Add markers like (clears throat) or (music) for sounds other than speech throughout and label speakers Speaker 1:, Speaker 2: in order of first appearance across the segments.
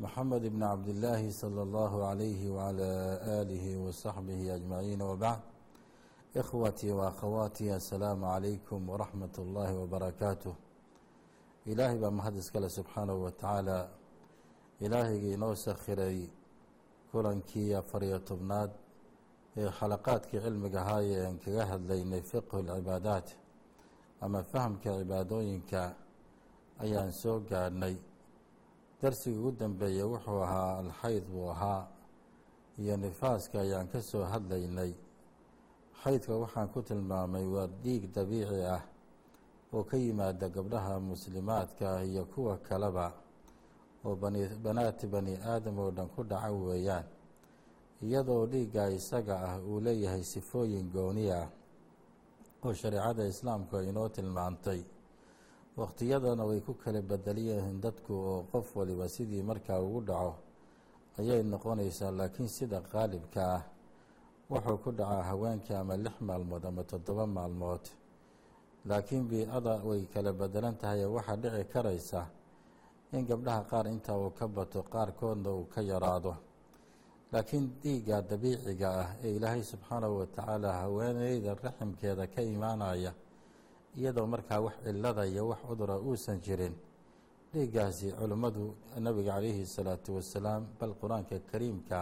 Speaker 1: محمد بن عبد الله صلى الله عليه وعلى آله وصحبه أجمعين وبعد إخوتي وأخواتي السلام عليكم ورحمة الله وبركاته ilaahay baa mahad iskale subxaanahu wa tacaala ilaahayga inoo sakhiray kulankii afariyo tobnaad ee xalaqaadkii cilmiga ahaayee aan kaga hadlaynay fiqhu lcibaadaat ama fahamka cibaadooyinka ayaan soo gaadhnay darsiga ugu dambeeya wuxuu ahaa alxayd buu ahaa iyo nifaaska ayaan ka soo hadlaynay. Xaydka waxaan ku tilmaamay waa dhiig dabiici ah oo ka yimaada gabdhaha muslimaadka iyo kuwa kaleba oo banaati bani aadam oo dhan ku dhaca weeyaan. Iyadoo dhiigga isaga ah uu leeyahay sifooyin gooni ah oo shareecada islaamku ay inoo tilmaantay wakhtiyadana way ku kala bedeliyihiin dadku oo qof waliba sidii markaa ugu dhaco ayay noqonaysaa laakiin sida qaalibka ah wuxuu ku dhacaa haweenkii ama lix maalmood ama toddoba maalmood. Laakiin bii-ada way kala bedelan tahay ee waxaa dhici karaysa in gabdhaha qaar intaa uu ka bato qaarkoodna uu ka yaraado. Laakiin dhiigga dabiiciga ah ee ilaahay subxaanahu watacaala haweeneyda raximkeeda ka imaanaya iyadoo markaa wax cilada iyo wax cudura uusan jirin dhiiggaasi culimmadu nabiga calayhi salaatu wasalaam bal qur'aanka kariimka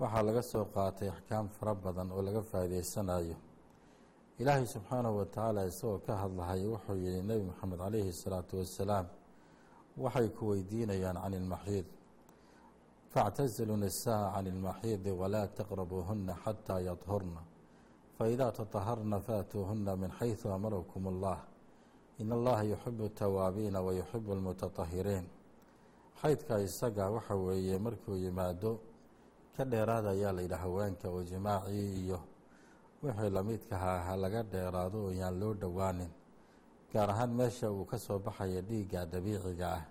Speaker 1: waxaa laga soo qaatay axkaam fara badan oo laga faa'iideysanayo. Ilaahay subxaanahu wa tacaala isagoo ka hadlahay wuxuu yihi nebi moxamed calayhi salaatu wasalaam waxay ku weydiinayaan can ilmaxiid faاctazilu nisaa can ilmaxiidi walaa taqrabuuhuna xataa yadhurna faidaa tataharna faatuuhuna min xaysu amarakum allah in allaha yuxibu tawaabiina wa yuxibu lmutatahiriin xaydka isaga waxa weeye markuu yimaado ka dheeraada ayaa la yidhaha haweenka oo jimaacii iyo wixii lamidkahaa ha laga dheeraado oo yaan loo dhowaanin gaar ahaan meesha uu ka soo baxaya dhiigga dabiiciga ah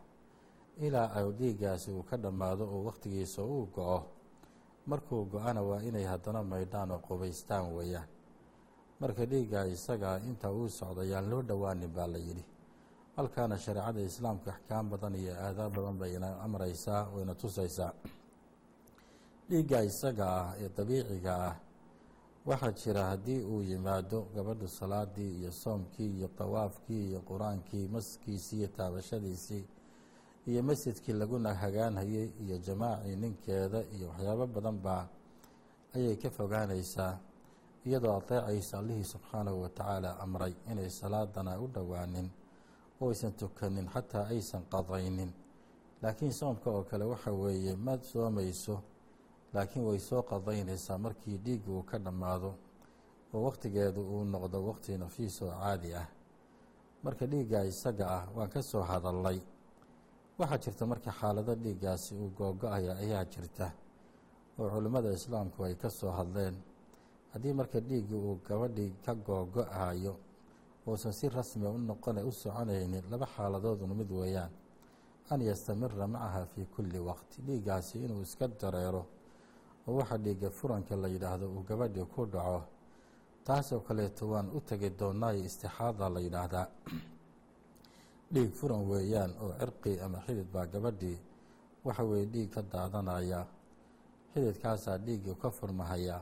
Speaker 1: ilaa dhiiggaasi uu ka dhammaado oo wakhtigiisa uu go-o markuu go-ana waa inay haddana maydhaan oo qubaystaan weeyaan marka dhiigga isagaa inta uu socdo yaan loo dhowaanin baa la yidhi. Halkaana shareecada islaamka axkaam badan iyo aadaab badan bay ina amraysaa oo ina tusaysaa. Dhiigga isaga ah ee dabiiciga ah waxaa jira haddii uu yimaado gabadhu salaadii iyo soomkii iyo dawaafkii iyo qur'aankii maskiisii iyo taabashadiisii iyo masjidkii laguna hagaanhayay iyo jamaacii ninkeeda iyo waxyaabo badan baa ayay ka fogaanaysaa iyadoo adeecaysa allihii subxaanahu watacaala amray inay salaadana u dhowaanin oo aysan tukanin xataa aysan qadaynin. Laakiin soomka oo kale waxa weeye ma soomayso laakiin way soo qadaynaysaa markii dhiigga uu ka dhammaado oo wakhtigeedu uu noqdo wakhti nafiis oo caadi ah. Marka dhiigga isaga ah waan ka soo hadallay. Waxaa jirta marka xaalado dhiiggaasi uu googo-aya ayaa jirta oo culimmada islaamku ay ka soo hadleen haddii marka dhiiggii uu gabadhii ka googo-ayo uusan si rasmi u noqona u soconaynin laba xaaladoodun mid weeyaan. An yastamira macaha fii kulli waqti dhiiggaasi inuu iska dareero oo waxaa dhiigga furanka la yidhaahdo uu gabadhii ku dhaco. Taasoo kaleeto waan u tegi doonaayo istixaada la yidhaahdaa. (clears throat) Dhiig furan weeyaan oo cirqi ama xidid baa gabadhii waxa weeye dhiig ka daadanaya. Xididkaasaa dhiiggii ka furmahaya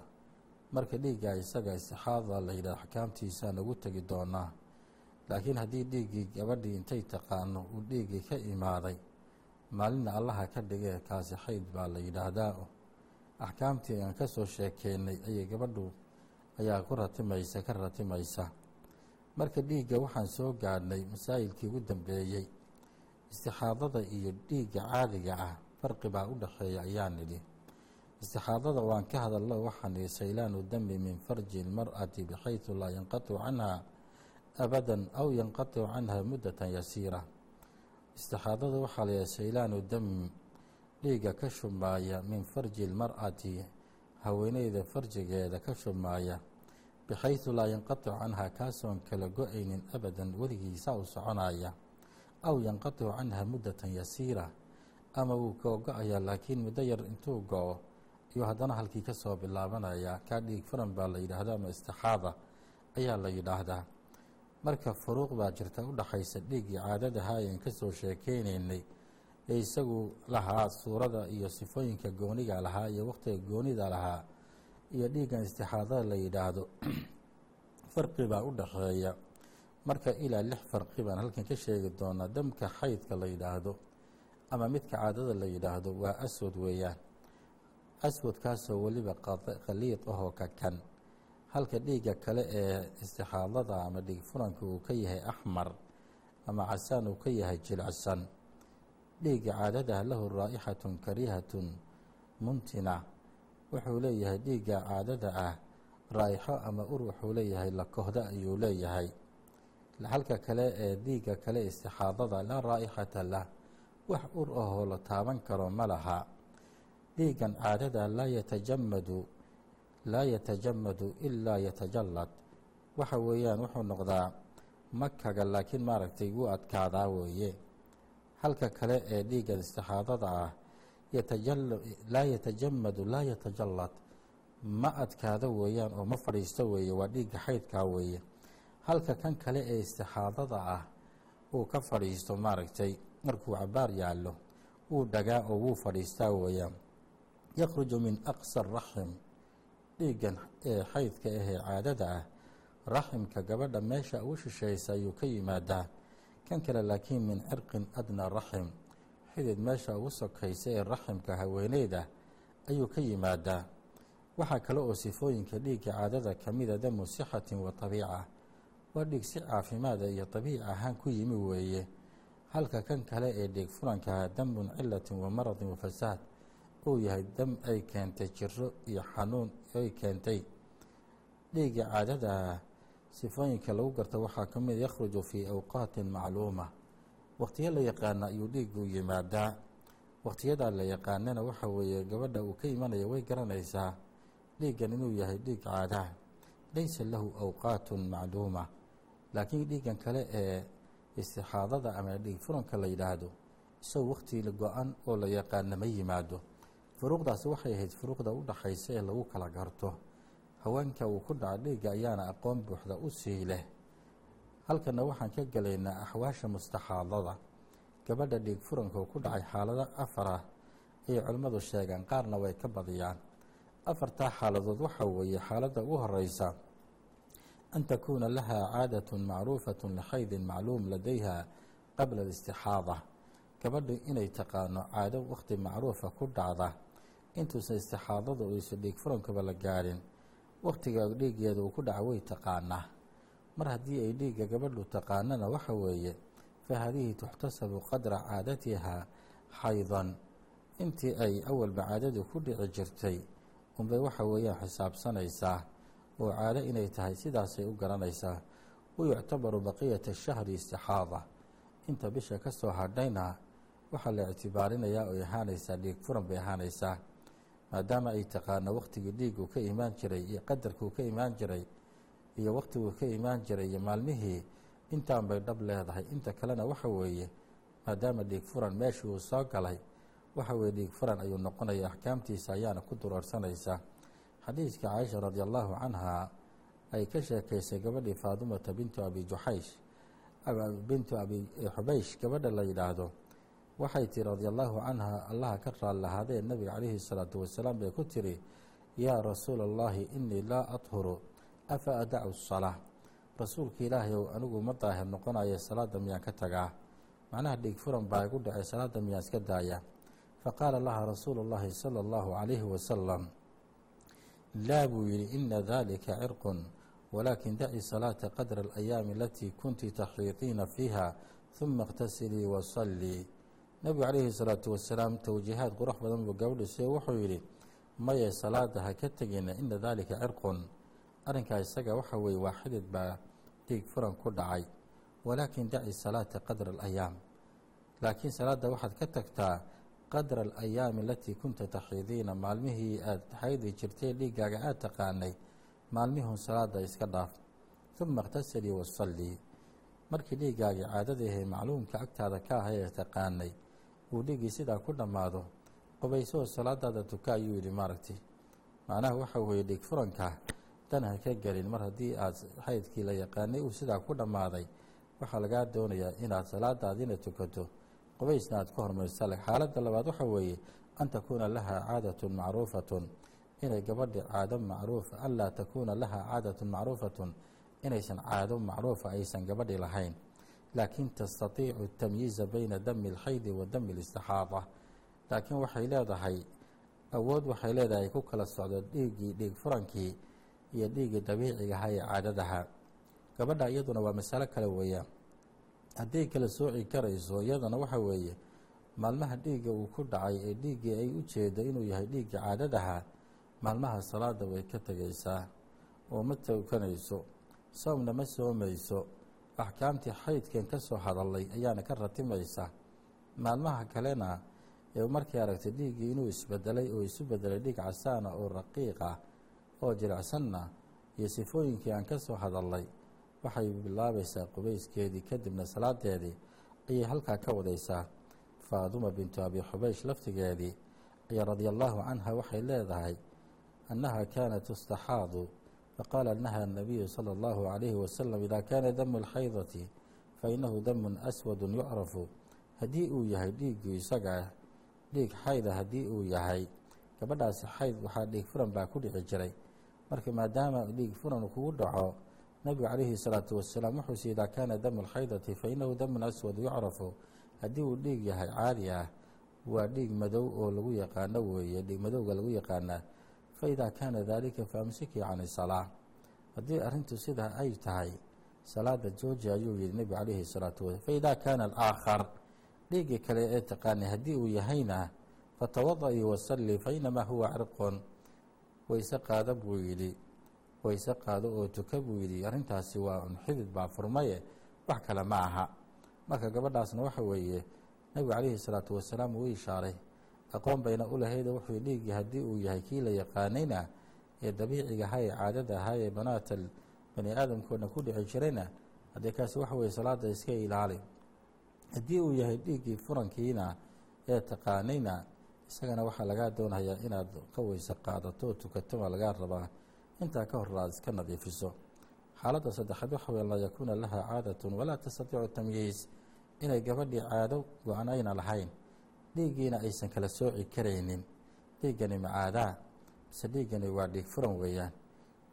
Speaker 1: marka dhiigga isaga istixaada la yidhahdo axkaamtiisaan ugu tegi doonaa laakiin haddii dhiiggii gabadhii intay taqaano uu dhiiggii ka imaaday maalinna allaha ka dhigee kaasi xayd baa la yidhaahdaa. Axkaamtii aan ka soo sheekeynay ayay gabadhu ayaa ku ratimaysa ka ratimaysa. Marka dhiigga waxaan soo gaadhnay masaa'ilkii ugu dambeeyey istixaadada iyo dhiigga caadiga ah farqi baa u dhexeeya ayaan nidhi istixaadada waan ka hadallo waxaan nidhi saylaanu dami min farji ilmar'ati bixaysu laa yanqatiu canha abadan aw yanqatiu canha muddatan yasiira. Istixaadada waxaa la yidhaha saylaanu dam dhiigga ka shumaaya min farji lmar'ati haweeneyda farjigeeda ka shubmaaya bixaydu laa yanqaticu canha kaasoon kala go'aynin abadan weligiisa u soconaya aw yanqaticu canha muddatan yasiira. Ama wuu koogo-ayaa laakiin muddo yar intuu go-o iyo haddana halkii ka soo bilaabanaya kaa dhiig furan baa la yidhaahda ama istixaada ayaa la yidhaahdaa. Marka furuuq baa jirta u dhiiggii caadadaha ayaan ka soo sheekeynaynay ee isagu lahaa suurada iyo sifooyinka gooniga lahaa iyo wakhtiga goonida lahaa iyo dhiiggan istixaadada la yidhaahdo (clears throat) farqi baa u dhaxeeya marka ilaa lix farqi baan halkan ka sheegi doonaa damka xaydka la yidhaahdo ama midka caadada la yidhaahdo waa aswad weeyaan aswadkaasoo weliba khaliid ahoo ka kan. Halka dhiigga kale ee istixaadada ama dhiig furanka uu ka yahay axmar ama casaan uu ka yahay jilicsan dhiigga caadadaha lahu raa'ixatun kariihatun muntina. Wuxuu leeyahay dhiigga caadada ah raa'ixo ama ur wuxuu leeyahay lakohda ayuu leeyahay. Halka kale ee dhiigga kale istixaadada laa raa'ixata lah wax ur ahoo la taaban karo ma laha dhiiggan caadada laa yatajamadu laa yatajamadu ilaa yatajallad. Waxa weeyaan wuxuu noqdaa makaga laakiin maaragtay wuu adkaadaa weeye. Halka kale ee dhiiggan istixaadada ah laa yatajamadu laa yatajallad ma adkaado weeyaan oo ma fadhiisto weeye waa dhiigga xaydkaa weeye. Halka kan kale ee istixaadada ah uu ka fadhiisto maaragtay markuu cabaar yaallo wuu dhagaa oo wuu fadhiistaa weeyaan yakhruju min aqsa raxim dhiiggan ee xaydka ahee caadada ah. Raximka gabadha meesha ugu shishaysa ayuu ka yimaadaa. Kan kale laakiin min cirqin adnaa raxim xidid meesha ugu sokaysa ee raximka haweeneyda ayuu ka yimaadaa. Waxaa kale oo sifooyinka dhiigga caadada ka mida damu sixatin wa tabiica. Waa dhiig si caafimaada iyo tabiic ahaan ku yimi weeye. Halka kan kale ee dhiig furankaha dambun cilatin wa maradin wa fasaad uu yahay dam ay keentay jiro iyo xanuun ay keentay dhiigga caadadaha sifooyinka lagu garta waxaa ka mid yakhruju fii awqaatin macluuma. Wakhtiyo la yaqaana ayuu dhiiggu yimaadaa. Wakhtiyadaa la yaqaanana waxa weeye gabadha uu ka imanaya way garanaysaa dhiiggan inuu yahay dhiig caadaha laysa lahu awqaatun macluuma. Laakiin dhiiggan kale ee istixaadada ama dhiig furanka la yidhaahdo isagoo wakhti go-an oo la yaqaana ma yimaado furuuqdaasi waxay ahayd furuuqda u dhaxaysa ee lagu kala garto. Haweenka uu ku dhaca dhiigga ayaana aqoon buuxda u sii leh. Halkana waxaan ka gelaynaa axwaasha mustaxaadada. Gabadha dhiig furanka uu ku dhacay xaalado afar ah ayay culimmadu sheegaan qaarna way ka badiyaan. Afartaa xaaladood waxaa weeye xaaladda ugu horeysa an takuuna lahaa caadatun macruufatun lixaydin macluum ladayha qabla alistixaada. Gabadhu inay taqaano caado wakhti macruufa ku dhacda intuusan istixaadada uysa dhiig furankaba la gaadhin wakhtiga dhiiggeeda uu ku dhaca way taqaanaa. Mar haddii ay dhiigga gabadhu taqaanana waxa weeye fa haadihi tuxtasabu qadra caadatihaa xaydan intii ay awalba caadadu ku dhici jirtay unbay waxa weeyaan xisaabsanaysaa oo caado inay tahay sidaasay u garanaysaa. Wayuctabaru baqiyata shahri istixaada. Inta bisha ka soo hadhayna waxaa la ictibaarinayaa oy ahaanaysaa dhiig furan bay ahaanaysaa maadaama ay taqaano wakhtigii dhiigu ka imaan jiray iyo qadarkuu ka imaan jiray iyo wakhtiguu ka imaan jiray iyo maalmihii intaan bay dhab leedahay. Inta kalena waxa weeye maadaama dhiig furan meeshii uu soo galay waxa weye dhiig furan ayuu noqonaya axkaamtiisa ayaana ku duroorsanaysaa xadiiska caaisha radi allahu canha ay ka sheekaysay gabadhii faadumata bintu abi juxaysh bintu abi xubeysh gabadha la yidhaahdo waxay tihi radi allaahu canha allaha ka raallahaadee nabiga calayhi salaatu wasalaam bay ku tiri yaa rasuul allaahi inii laa adhuru afa adacu salaa rasuulka ilaahayow anigu ma daahir noqonayo salaada miyaan ka tagaa? Macnaha dhiig furan baa igu dhacay salaada miyaan iska daaya? Faqaala laha rasuul llaahi sala allahu calayhi wasalam laa buu yidhi ina dalika cirqun walaakin daci salaata qadra alayaami alatii kunti takhriiqiina fiiha huma اqtasilii wasallii nebigu calayhi salaatu wasalaam towjiihaad qurux badan buu gabadhu siyo wuxuu yidhi maye salaada ha ka tegina ina daalika cirqun. Arrinkaa isaga waxa weeye waa xidid baa dhiig furan ku dhacay. Walaakin daci salaata qadra alayaam. Laakiin salaadda waxaad ka tagtaa qadra alayaami alatii kunta taxiidiina maalmihii aada xaydi jirtay dhiiggaaga aada taqaanay maalmihun salaada iska dhaaf. Uma اqtasilii wasallii markii dhiiggaagii caadadahe macluumka agtaada ka ahay ee taqaanay uu dhiiggii sidaa ku dhammaado qubaysoo salaadaada tuka ayuu yidhi maaragti macnaha waxa weeye dhiig furanka dan ha ka gelin. Mar haddii aad xaydkii la yaqaanay uu sidaa ku dhammaaday waxaa lagaa doonayaa inaad salaadaadina tukato. Qubaysna aad ku hormarisa xaaladda labaad waxa weeye an takuuna laha caadatun macruufatun. Inay gabadhi caado macruuf an laa takuuna laha caadatun macruufatun. Inaysan caado macruufa aysan gabadhi lahayn laakin tastatiicu tamyiiza bayna dami اlxaydi wa dami اlistixaada laakiin waxay leedahay awood waxay leedahay ku kala socdo dhiiggii dhiig furankii iyo dhiiggii dabiicigaha ee caadadaha gabadha iyaduna waa masalo kale weeyaan hadday kala sooci karayso iyadana waxa weeye maalmaha dhiigga uu ku dhacay ee dhiiggii ay u jeedo inuu yahay dhiiggii caadadaha maalmaha salaada way ka tegaysaa oo ma tukanayso soomna ma soomayso axkaamtii xaydkan ka soo hadalay ayaana ka ratimaysa. Maalmaha kalena ee markay aragtay dhiiggii inuu isbedelay oo isu bedelay dhiig casaana oo raqiiqa oo jilicsanna iyo sifooyinkii aan ka soo hadalay waxay bilaabaysaa qubayskeedii kadibna salaadeedii ayay halkaa ka wadaysaa faaduma bintu abi xubaysh laftigeedii ayaa radia allaahu canha waxay leedahay annaha kaanat tustaxaadu faqaala nahaa nabiyu sala allahu calayhi wasalam idaa kaana damu alxaydati fa innahu damun aswadun yucrafu haddii uu yahay dhiiggii isaga ah dhiig xayda haddii uu yahay gabadhaasi xayd waxaa dhiig furan baa ku dhici jiray marka maadaama dhiig furan kugu dhaco nabigu calayhi salaatu wasalaam wuxuuse idaa kaana damu alxaydati fa innahu damun aswad yucrafu haddii uu dhiig yahay caadi ah waa dhiig madow oo lagu yaqaano weeye dhiig madowga lagu yaqaanaa faidaa kaana daalika faamsikii can isalaa haddii arrintu sidaa ay tahay salaada jooji ayuu yihi nebigu calayhi الsalaatu wasalaam faidaa kaana alaakhar dhiiggii kale ee taqaanay haddii uu yahayna fatawada-ii wasallii fainamaa huwa cirqun wayse qaado buu yidhi wayse qaado oo tuka buu yidhi arrintaasi waa un xidid baa furmaye wax kale ma aha marka gabadhaasna waxa weeye nebigu calayhi salaatu wasalaam uu ishaaray aqoon bayna u lahayd wuxuu dhiiggii haddii uu yahay kii la yaqaanayna ee dabiiciga ahaa ee caadada ahaa ee banaatal bani aadamkoodna ku dhici jirayna haddee kaasi waxa weye salaada iska ilaali haddii uu yahay dhiiggii furankiina ee taqaanayna isagana waxaa lagaa doonayaa inaad ka weyse qaadato oo tukato baa lagaa rabaa intaa ka hor aad iska nadiifiso. Xaaladda saddexaad waxa weye laa yakuuna laha caadatun walaa tastatiicu tamyiis inay gabadhii caado go-an ayna lahayn dhiiggiina aysan kala sooci karaynin. Dhiiggani macaadaa mise dhiiggani waa dhiig furan weeyaan.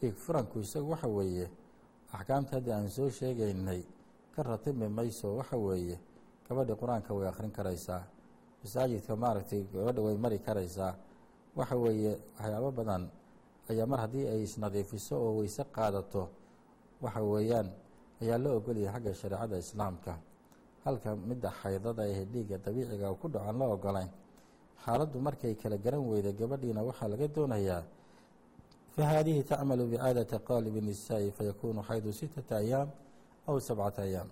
Speaker 1: Dhiig furanku isagu waxa weeye axkaamta haddii aan soo sheegaynay ka ratimi mayso waxa weeye gabadhii qur'aanka way akhrin karaysaa masaajidka maaragtay gabadha way mari karaysaa. Waxa weeye waxyaabo badan ayaa mar haddii ay isnadiifiso oo weyse qaadato. Waxa weeyaan ayaa la ogolyahay xagga shareecada islaamka halka midda xaydada ee dhiigga dabiiciga ku dhaco aan la ogolayn xaaladdu markay kala garan weyda gabadhiina waxaa laga doonayaa fa haadihi tacmalu bicaadati qaalibi nisaa'i fayakuunu xaydu sittata ayaam aw sabcata ayaam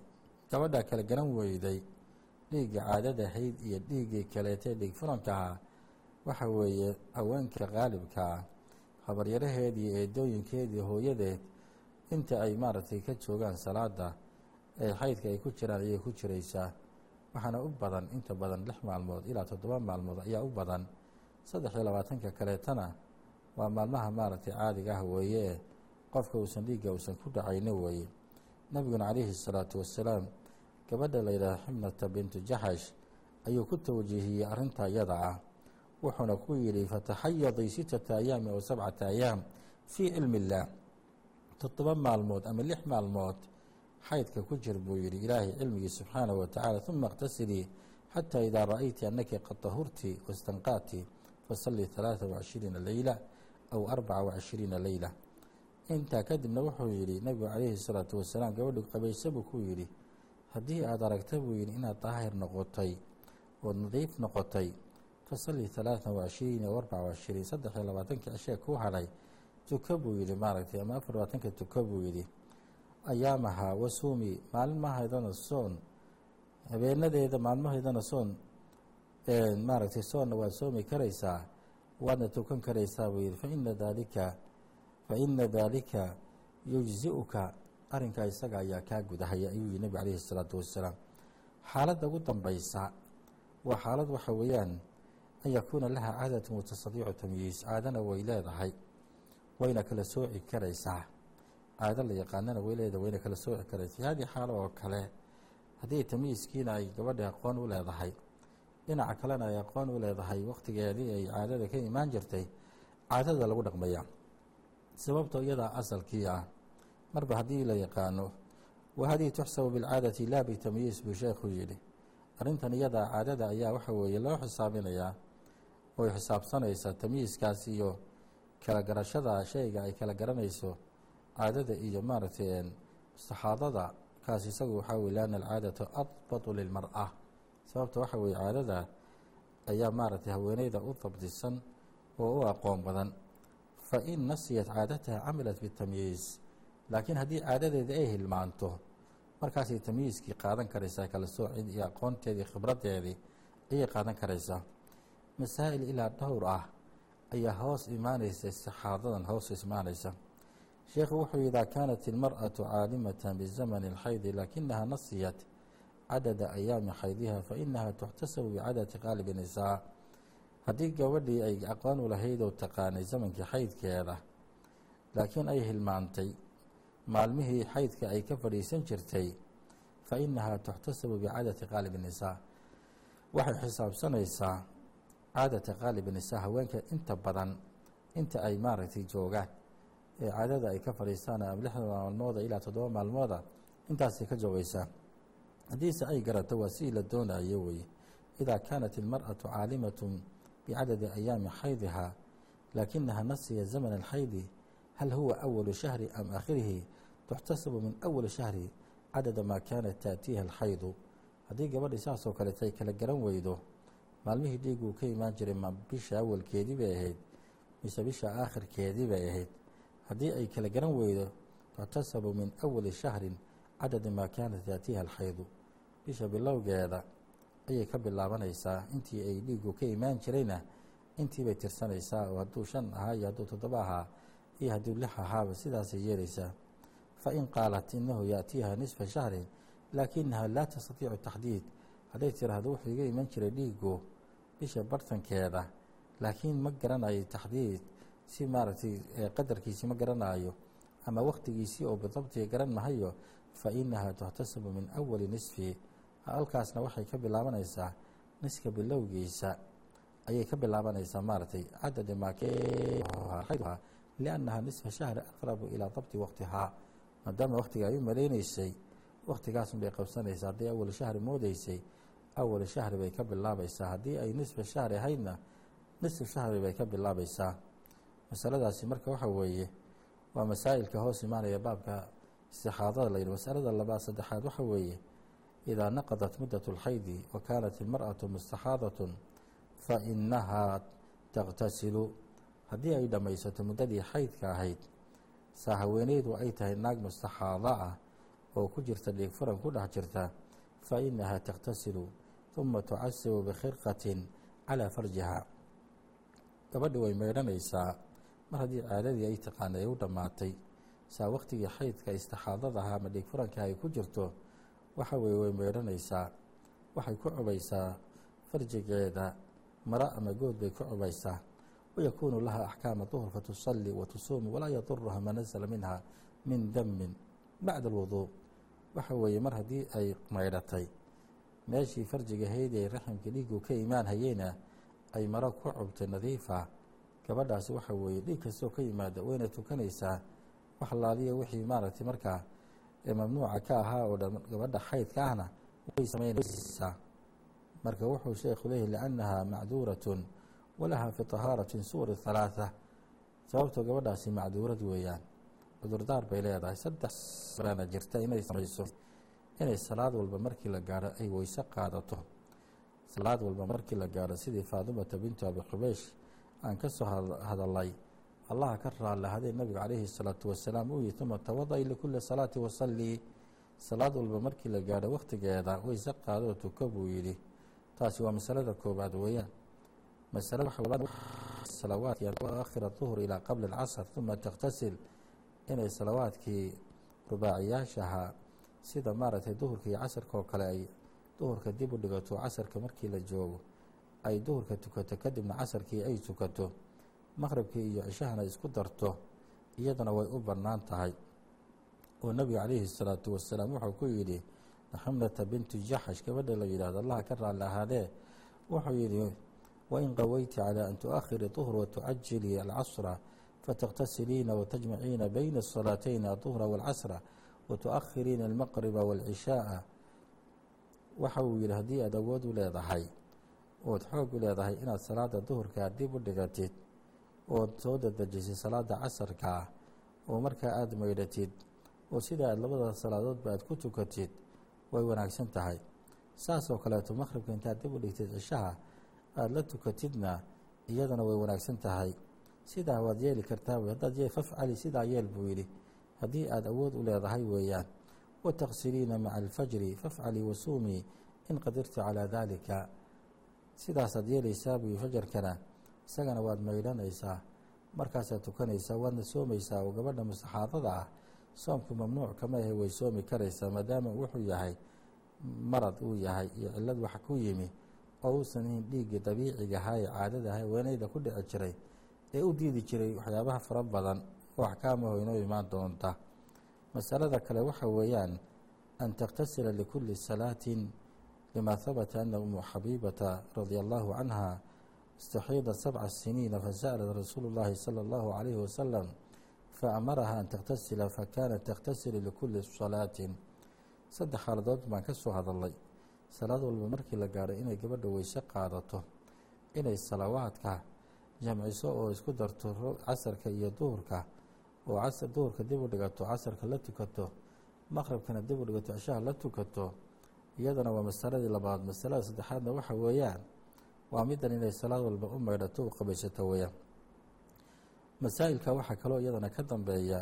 Speaker 1: gabadhaa kala garan weyday dhiigga caadada hayd iyo dhiiggii kaleetee dhiig furanka ahaa waxa weeye haweenka qaalibka ah habaryaraheedii eedooyinkeedii hooyadeed inta ay maaragtay ka joogaan salaada ee xaydka ay ku jiraan ayay ku jiraysaa. Waxaana u badan inta badan lix maalmood ilaa toddoba maalmood ayaa u badan. Saddex iyo labaatanka kaleetana waa maalmaha maaragtay caadiga ah weeye. Ee qofka uusan dhiigga uusan ku dhacayni weeye. Nebiguna calayhi salaatu wasalaam gabadha la yidhaaha xibnata bintu jaxash ayuu ku tawjiihiyey arrinta iyada ah. Wuxuuna ku yidhi fataxayadii sittata ayaami aw sabcata ayaam fii cilmi illaah toddoba maalmood ama lix maalmood xaydka ku jir buu yidhi ilaahay cilmigii subxaanahu wa tacaala uma اqtasilii xataa idaa ra'ayti annaki qad tahurti wastanqaati fasallii ثalaثa وacishiriina leyla aw arbaca وacishiriina leyla intaa kadibna wuxuu yidhi nebigu calayhi الsalaatu wasalaam gabadhu qabayse buu ku yidhi haddii aad aragta buu yidhi inaad daahir noqotay ood nadiif noqotay fasallii ثalaثa وacishiriina aw arbaca وacishiriin saddex iyo labaatanka cishee ku hadhay tuka buu yidhi maaragtay ama afar labaatanka tuka buu yidhi ayaamaha wasuumi maalmahaydana soon habeenadeeda maalmahaydana soon maaragtay soonna waad soomi karaysaa waadna tukan karaysaa buu yihi faina daalika faina daalika yujzi-uka. Arrinkaa isaga ayaa kaa gudahaya ayuu yihi nebigu calayhi isalaatu wassalaam. Xaaladda ugu dambaysa waa xaalad waxa weeyaan an yakuuna laha caadatu watastadiicu tamyiis caadana way leedahay wayna kala sooci karaysaa caado la yaqaanana way leedahay wayna kala sooci karaysaa haddii xaalo oo kale. Haddii tamyiiskiina ay gabadha aqoon u leedahay dhinaca kalena ay aqoon u leedahay wakhtigeedii ay caadada ka imaan jirtay caadada lagu dhaqmaya. Sababto iyadaa asalkii ah marba haddii la yaqaano wa hadihi tuxsabu bilcaadati laa bitamyiis buu sheekhu yidhi. Arrintan iyadaa caadada ayaa waxa weeye loo xisaabinayaa oy xisaabsanaysa tamyiiskaas iyo kala garashada shayga ay kala garanayso caadada iyo maaragtay saxaadada kaas isagu waxaa weye lianna alcaadatu adbatu lilmar-a. Sababta waxa weeye caadada ayaa maaragtay haweeneyda u dabdisan oo u aqoon badan. Fa in nasiyat caadataha camilat bitamyiis laakiin haddii caadadeeda ay hilmaanto markaasay tamyiiskii qaadan karaysaa kala soocid iyo aqoonteedii khibraddeedii ayay qaadan karaysaa. Masaa'il ilaa dhowr ah ayaa hoos imaanaysa istixaadadan hoos imaanaysa sheekhu wuxuu idaa kaanat ilmar'atu caalimatan bizamani اlxaydi lakinaha nasiyat cadada ayaami xaydiha fainaha tuxtasabu bicadati qaalibi nisaa haddii gabadhii ay aqoon u lahayd oo taqaanay zamankii xaydkeeda laakiin ay hilmaantay maalmihii xaydka ay ka fadhiisan jirtay fa inahaa tuxtasabu bicadati qaalibi nisaa waxay xisaabsanaysaa caadata qaalibi nisaa haweenka inta badan inta ay maaragtay joogaan ee caadada ay ka fadhiistaan ama lixda maalmooda ilaa toddoba maalmooda intaasay ka joogaysaa haddiise ay garato waa sidii la doonayo weye idaa kaanat ilmar'atu caalimatun bicadadi ayaami xaydihaa laakinaha nasiya zamana alxaydi hal huwa awalu shahri am aakhirihi tuxtasabu min awali shahri cadada maa kaanat taatiiha alxaydu. Haddii gabadhi saasoo ay kala garan weydo maalmihii dhiiguu ka imaan jiray ma bisha awalkeedii bay ahayd mise bisha aakhirkeedii bay ahayd haddii ay kala garan weydo tuxtasabu min awali shahrin cadada maa kaanat taatiiha alxaydu bisha bilowgeeda ayay ka bilaabanaysaa intii ay dhiigu ka imaan jirayna intii bay tirsanaysaa oo hadduu shan ahaa iyo hadduu toddoba ahaa iyo hadduu lix ahaaba sidaasay yeelaysaa. Fa in qaalat inahu yaatiiha nisfa shahrin laakinaha laa tastatiicu taxdiid. Hadday tiraahdo wuxuu iga iman jiray dhiigu bisha bartankeeda laakiin ma garanayo taxdiid si maaragtay qadarkiisi ma garanayo ama wakhtigiisii oo bidabtiga garan mahayo fa inaha tuxtasabu min awali nisfi. Halkaasna waxay ka bilaabanaysaa niska bilowgiisa. Ayay ka bilaabanaysaa maaragtay cadada maaha liannaha nisfa shahri aqrabu ilaa dabti waqtihaa maadaama wakhtiga ay u malaynaysay wakhtigaasun bay qabsanaysaa. Hadday awal shahri moodeysay awal shahri bay ka bilaabaysaa. Haddii ay nisfa shahri ahaydna nisfu shahri bay ka bilaabaysaa masaladaasi marka waxa weeye waa masaa'ilka hoos imaanaya baabka istixaadada la yidhi. Masalada labaad saddexaad waxa weeye idaa naqadat muddat اlxaydi wa kaanat ilmarأatu mustaxaadatun fa inahaa taqtasilu. Haddii ay dhammaysato muddadii xaydka ahayd saa haweeneydu ay tahay naag mustaxaado ah oo ku jirta dhiig furan ku dhex jirta fa inahaa taqtasilu uma tucasibu bikhirqatin calaa farjiha. Gabadhi way meydhanaysaa mar haddii caadadii ay taqaanay ay u dhammaatay saa wakhtigii xaydka istixaadada ahaa ama dhiig furanka ay ku jirto waxa weye way meydhanaysaa waxay ku cubaysaa farjigeeda maro ama good bay ku cubaysaa. Wayakuunu laha axkaama duhr fatusali wa tusuumu walaa yaduruha ma nasala minha min damin bacda alwuduu waxa weeye mar haddii ay maydhatay meeshii farjigahayd ee raximka dhiigu ka imaan hayeyna ay maro ku cubtay nadiifa gabadhaasi waxa weeye dhiig kastoo ka yimaada wayna tukanaysaa wax laaliya wixii maaragtay markaa mamnuuca ka ahaa oo dhan gabadha xaydka ahna way samaynaysaa marka wuxuu sheekhu leeyahy liannaha macduuratun walaha fi tahaaratin suwari halaatha sababtoo gabadhaasi macduurad weeyaan. Cudurdaar bay leedahay. Saddex sana jirta inay samayso. Inay salaad walba markii la gaaro ay weyse qaadato. Salaad walba markii la gaaro sidii faadimata bintu abi qubeysh aan ka soo hadalay allaha ka raallahadee nabigu calayhi الsalaatu wasalaam uu yihi uma tawada-i likuli salaati wasalii salaad walba markii la gaadho wakhtigeeda weyse qaadoo tuka buu yidhi. Taasi waa masalada koobaad weeyaan. Masalada salawaadkii akhira duhur ilaa qabla alcasr uma takhtasil. Inay salawaadkii rubaaciyaashahaa sida maaragtay duhurka iyo casarka oo kale ay duhurka dib u dhigato casarka markii la joogo ay duhurka tukato kadibna casarkii ay tukato maqhribkii iyo cishahana isku darto iyadana way u bannaan tahay. Oo nebigu calayhi salaatu wasalaam wuxuu ku yidhi naximlata bintu jaxash gabadha la yidhahdo allaha ka raalli ahaadee. Wuxuu yidhi wain qawayti calaa an tuakhiri duhra watucajilii alcasra fataqtasiliina watajmaciina bayna asalaatayni aduhra waalcasra watuakhiriina almaqriba waalcishaaa waxa uu yidhi haddii aad awood u leedahay ood xoog u leedahay inaad salaada duhurkaa dib u dhigatid ood soo dadejisay salaada casarkaa oo markaa aada maydhatid oo sida aad labada salaadoodba aad ku tukatid way wanaagsan tahay. Saas oo kaleeto maqhribka intaad dib u dhigtid cishaha aada la tukatidna iyadana way wanaagsan tahay. Sidaa waad yeeli kartaa wey haddaad yee fafcali sidaa yeel buu yidhi. Haddii aada awood u leedahay weeyaan wataqsiliina maca alfajri fafcalii wasuumii in qadirtu calaa daalika sidaasaad yeelaysaa buu fajarkana isagana waad maydhanaysaa markaasaad tukanaysaa waadna soomaysaa oo gabadha musaxaadada ah soomku mamnuuc kama ahe way soomi karaysaa maadaama wuxuu yahay marad uu yahay iyo cillad wax ku yimi oo uusan ahayn dhiiggii dabiiciga ahaa ee caadada aha weenayda ku dhici jiray ee u diidi jiray waxyaabaha fara badan oo axkaamaho inoo imaan doonta. Masalada kale waxa weeyaan an takhtasila likulli salaatin lima habata ana umu xabiibata radia allahu canha istaxiida sabca siniina fasa'lat rasuulu llahi sala allahu calayhi wasalam faamaraha an takhtasila fakanat takhtasilu likulli salaatin saddex xaaladood baan ka soo hadalnay salaad walba markii la gaadho inay gabadha weyse qaadato inay salawaadka jamciso oo isku darto casarka iyo duhurka oo duhurka dib u dhigato casarka la tukato maqribkana dib u dhigato cishaha la tukato iyadana waa masaladii labaad masalada saddexaadna waxa weeyaan waa middan inay salaad walba u maydhato u qabaysato weeyaan. Masaa'ilka waxaa kaloo iyadana ka dambeeya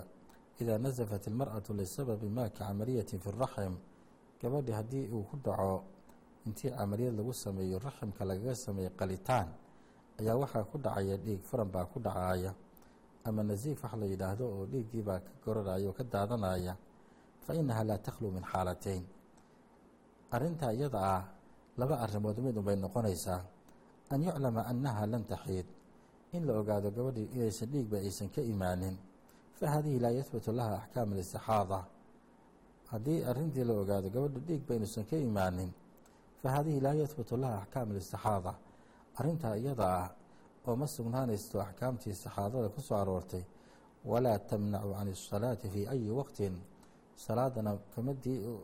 Speaker 1: idaa nasafat ilmar'atu lisababi ma ka camaliyatin fi raxim gabadhi haddii uu ku dhaco intii camaliyad lagu sameeyo raximka lagaga sameeyo qalitaan ayaa waxaa ku dhacaya dhiig furan baa ku dhacaya. Ama nasiif wax la yidhaahdo oo dhiiggii baa ka goraraya oo ka daadanaya fa innaha laa takhlu min xaalateyn arrintaa iyada ah laba arrimood mid unbay noqonaysaa an yuclama annaha lan taxiid. In la ogaado gabadhii inaysan dhiigba aysan ka imaanin fa haadihi laa yahbutu laha axkaam alistixaada haddii arrintii la ogaado gabadha dhiigba inuusan ka imaanin fa haadihi laa yahbutu laha axkaam alistixaada arrintaa iyada ah oo ma sugnaanaysto axkaamtii istixaadada ku soo aroortay walaa tamnacu can isalaati fii ayi waqtin. Salaadana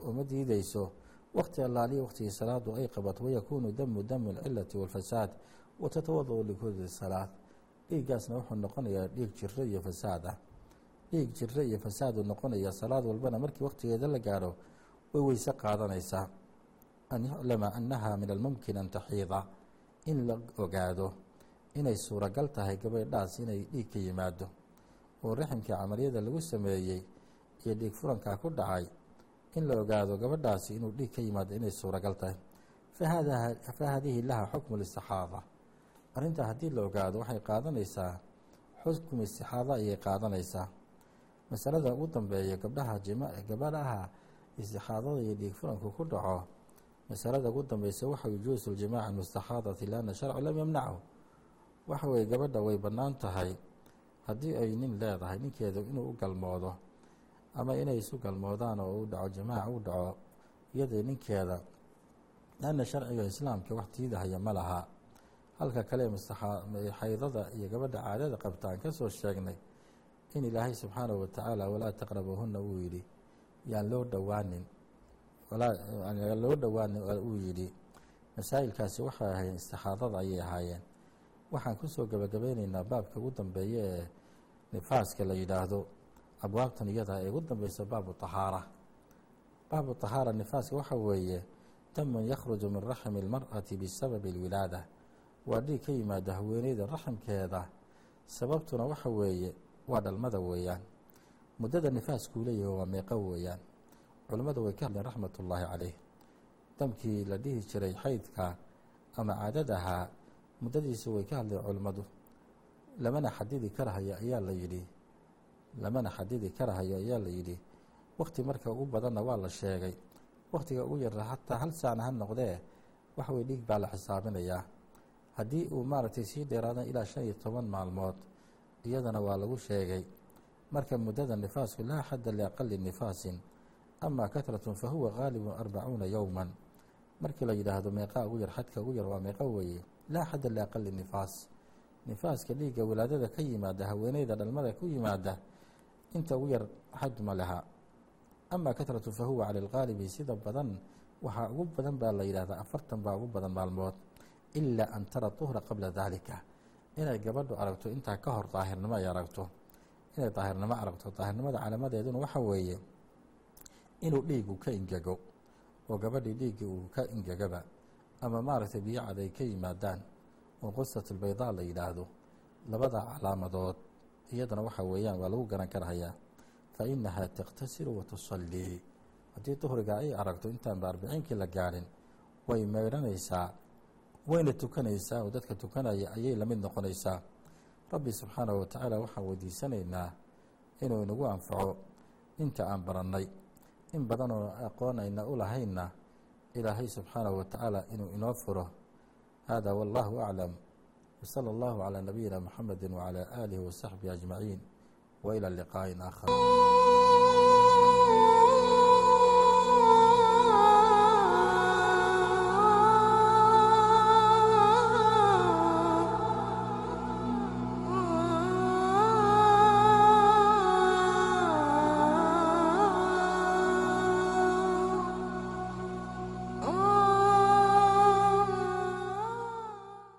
Speaker 1: uma diideyso waqti allaaliya waqtigii salaadu ay qabato wayakuunu damu damu alcilati walfasaad watatawada-u likulli salaad dhiiggaasna wuxuu noqonayaa dhiig jiro iyo fasaad ah dhiig jiro iyo fasaadu noqonaya salaad walbana markii waqtigeeda la gaadho way weyse qaadanaysaa an yuclama annaha min almumkin an taxiida in la ogaado inay suuragal tahay gabadhaas inay dhiig ka yimaado oo raximkii camaliyada lagu sameeyey iyo dhiig furankaa ku dhacay in la ogaado gabadhaasi inuu dhiig ka yimaado inay suuragal tahay. Fa haadihi laha xukmu listixaada arrintaa haddii la ogaado waxay qaadanaysaa xukmu istixaada ayay qaadanaysaa. Masalada ugu dambeeya gabdhaha gabadhaha istixaadada iyo dhiig furanku ku dhaco masalada ugu dambeysa waxa wujuusu ljimaaci mustaxaadati lianna sharcu lam yamnachu. Waxa weye gabadha way bannaan tahay haddii ay nin leedahay ninkeeda inuu u galmoodo ama inay isu galmoodaan oo u dhaco jamaaca u dhaco iyadii ninkeeda lanna sharciga islaamka wax diidahaya ma laha. Halka kale xaydada iyo gabadha caadada qabta aan ka soo sheegnay in ilaahay subxaanahu watacaala walaa taqrabuhunna uu yidhi yaan loo dhowaanin yaan loo dhowaanin uu yidhi. Masaa'ilkaasi waxay ahaayeen istixaadada ayay ahaayeen. Waxaan ku soo gabagabeyneynaa baabka ugu dambeeya ee nifaaska la yidhaahdo abwaabtan iyada ee ugu dambeysa baabu tahaara. Baabu tahaara nifaaska waxa weeye damun yakhruju min raxmi اlmar'ati bisababi اlwilaada waa dhiig ka yimaada haweeneyda raximkeeda sababtuna waxa weeye waa dhalmada weeyaan. Muddada nifaaskuu leeyahay waa meeqo weeyaan. Culimmadu way ka hadleen raxmat ullaahi caleyh damkii la dhihi jiray xaydka ama caadadahaa muddadiisa way ka hadlay culimmadu. Lamana xadidi karahaya ayaa la yidhi lamana xadidi karahayo ayaa la yidhi wakti marka ugu badanna waa la sheegay. Waktiga ugu yara hataa hal saacna ha noqdee wax wey dhiig baa la xisaabinayaa haddii uu maaragtay sii dheeraada ilaa shan iyo toban maalmood iyadana waa lagu sheegay. Marka muddada nifaasku laa xadda liaqali nifaasin ama katratun fa huwa gaalibun arbacuuna yowman markii la yidhaahdo meeqaa ugu yar xadka ugu yar waa meeqa weeye. Laa xadda liaqali nifaas. Nifaaska dhiigga walaadada ka yimaada haweeneyda dhalmada ku yimaada inta ugu yar xad ma laha. Ama katratu fa huwa cala algaalibi sida badan waxaa ugu badan baa la yidhahdaa afartan baa ugu badan maalmood ilaa an tara duhra qabla daalika. Inay gabadhu aragto intaa ka hor daahirnimo ay aragto. Inay daahirnimo aragto daahirnimada calaamadeeduna waxa weeye inuu dhiigu ka ingego oo gabadhii dhiigga uu ka ingegaba ama maaragtay biyo cad ay ka yimaadaan oo qusat albaydaa la yidhaahdo labada calaamadood iyadana waxa weeyaan waa lagu garan karahayaa. Fa inahaa takhtasilu wa tusallii haddii duhriga ay aragto intaanba arbiciinkii la gaadhin way meydhanaysaa wayna tukanaysaa oo dadka tukanaya ayay la mid noqonaysaa. Rabbi subxaanahu watacaala waxaan weydiisanaynaa inuu inagu anfaco inta aan barannay. In badanoo aqoon ayna u lahaynna ilaahay subxaanahu watacaala inuu inoo furo. Hada wallahu aclam allahu calaa nabiyina muxamedi wacalaa aalihi wasaxbihi ajmaciin wa ilى liqaaءin aakhar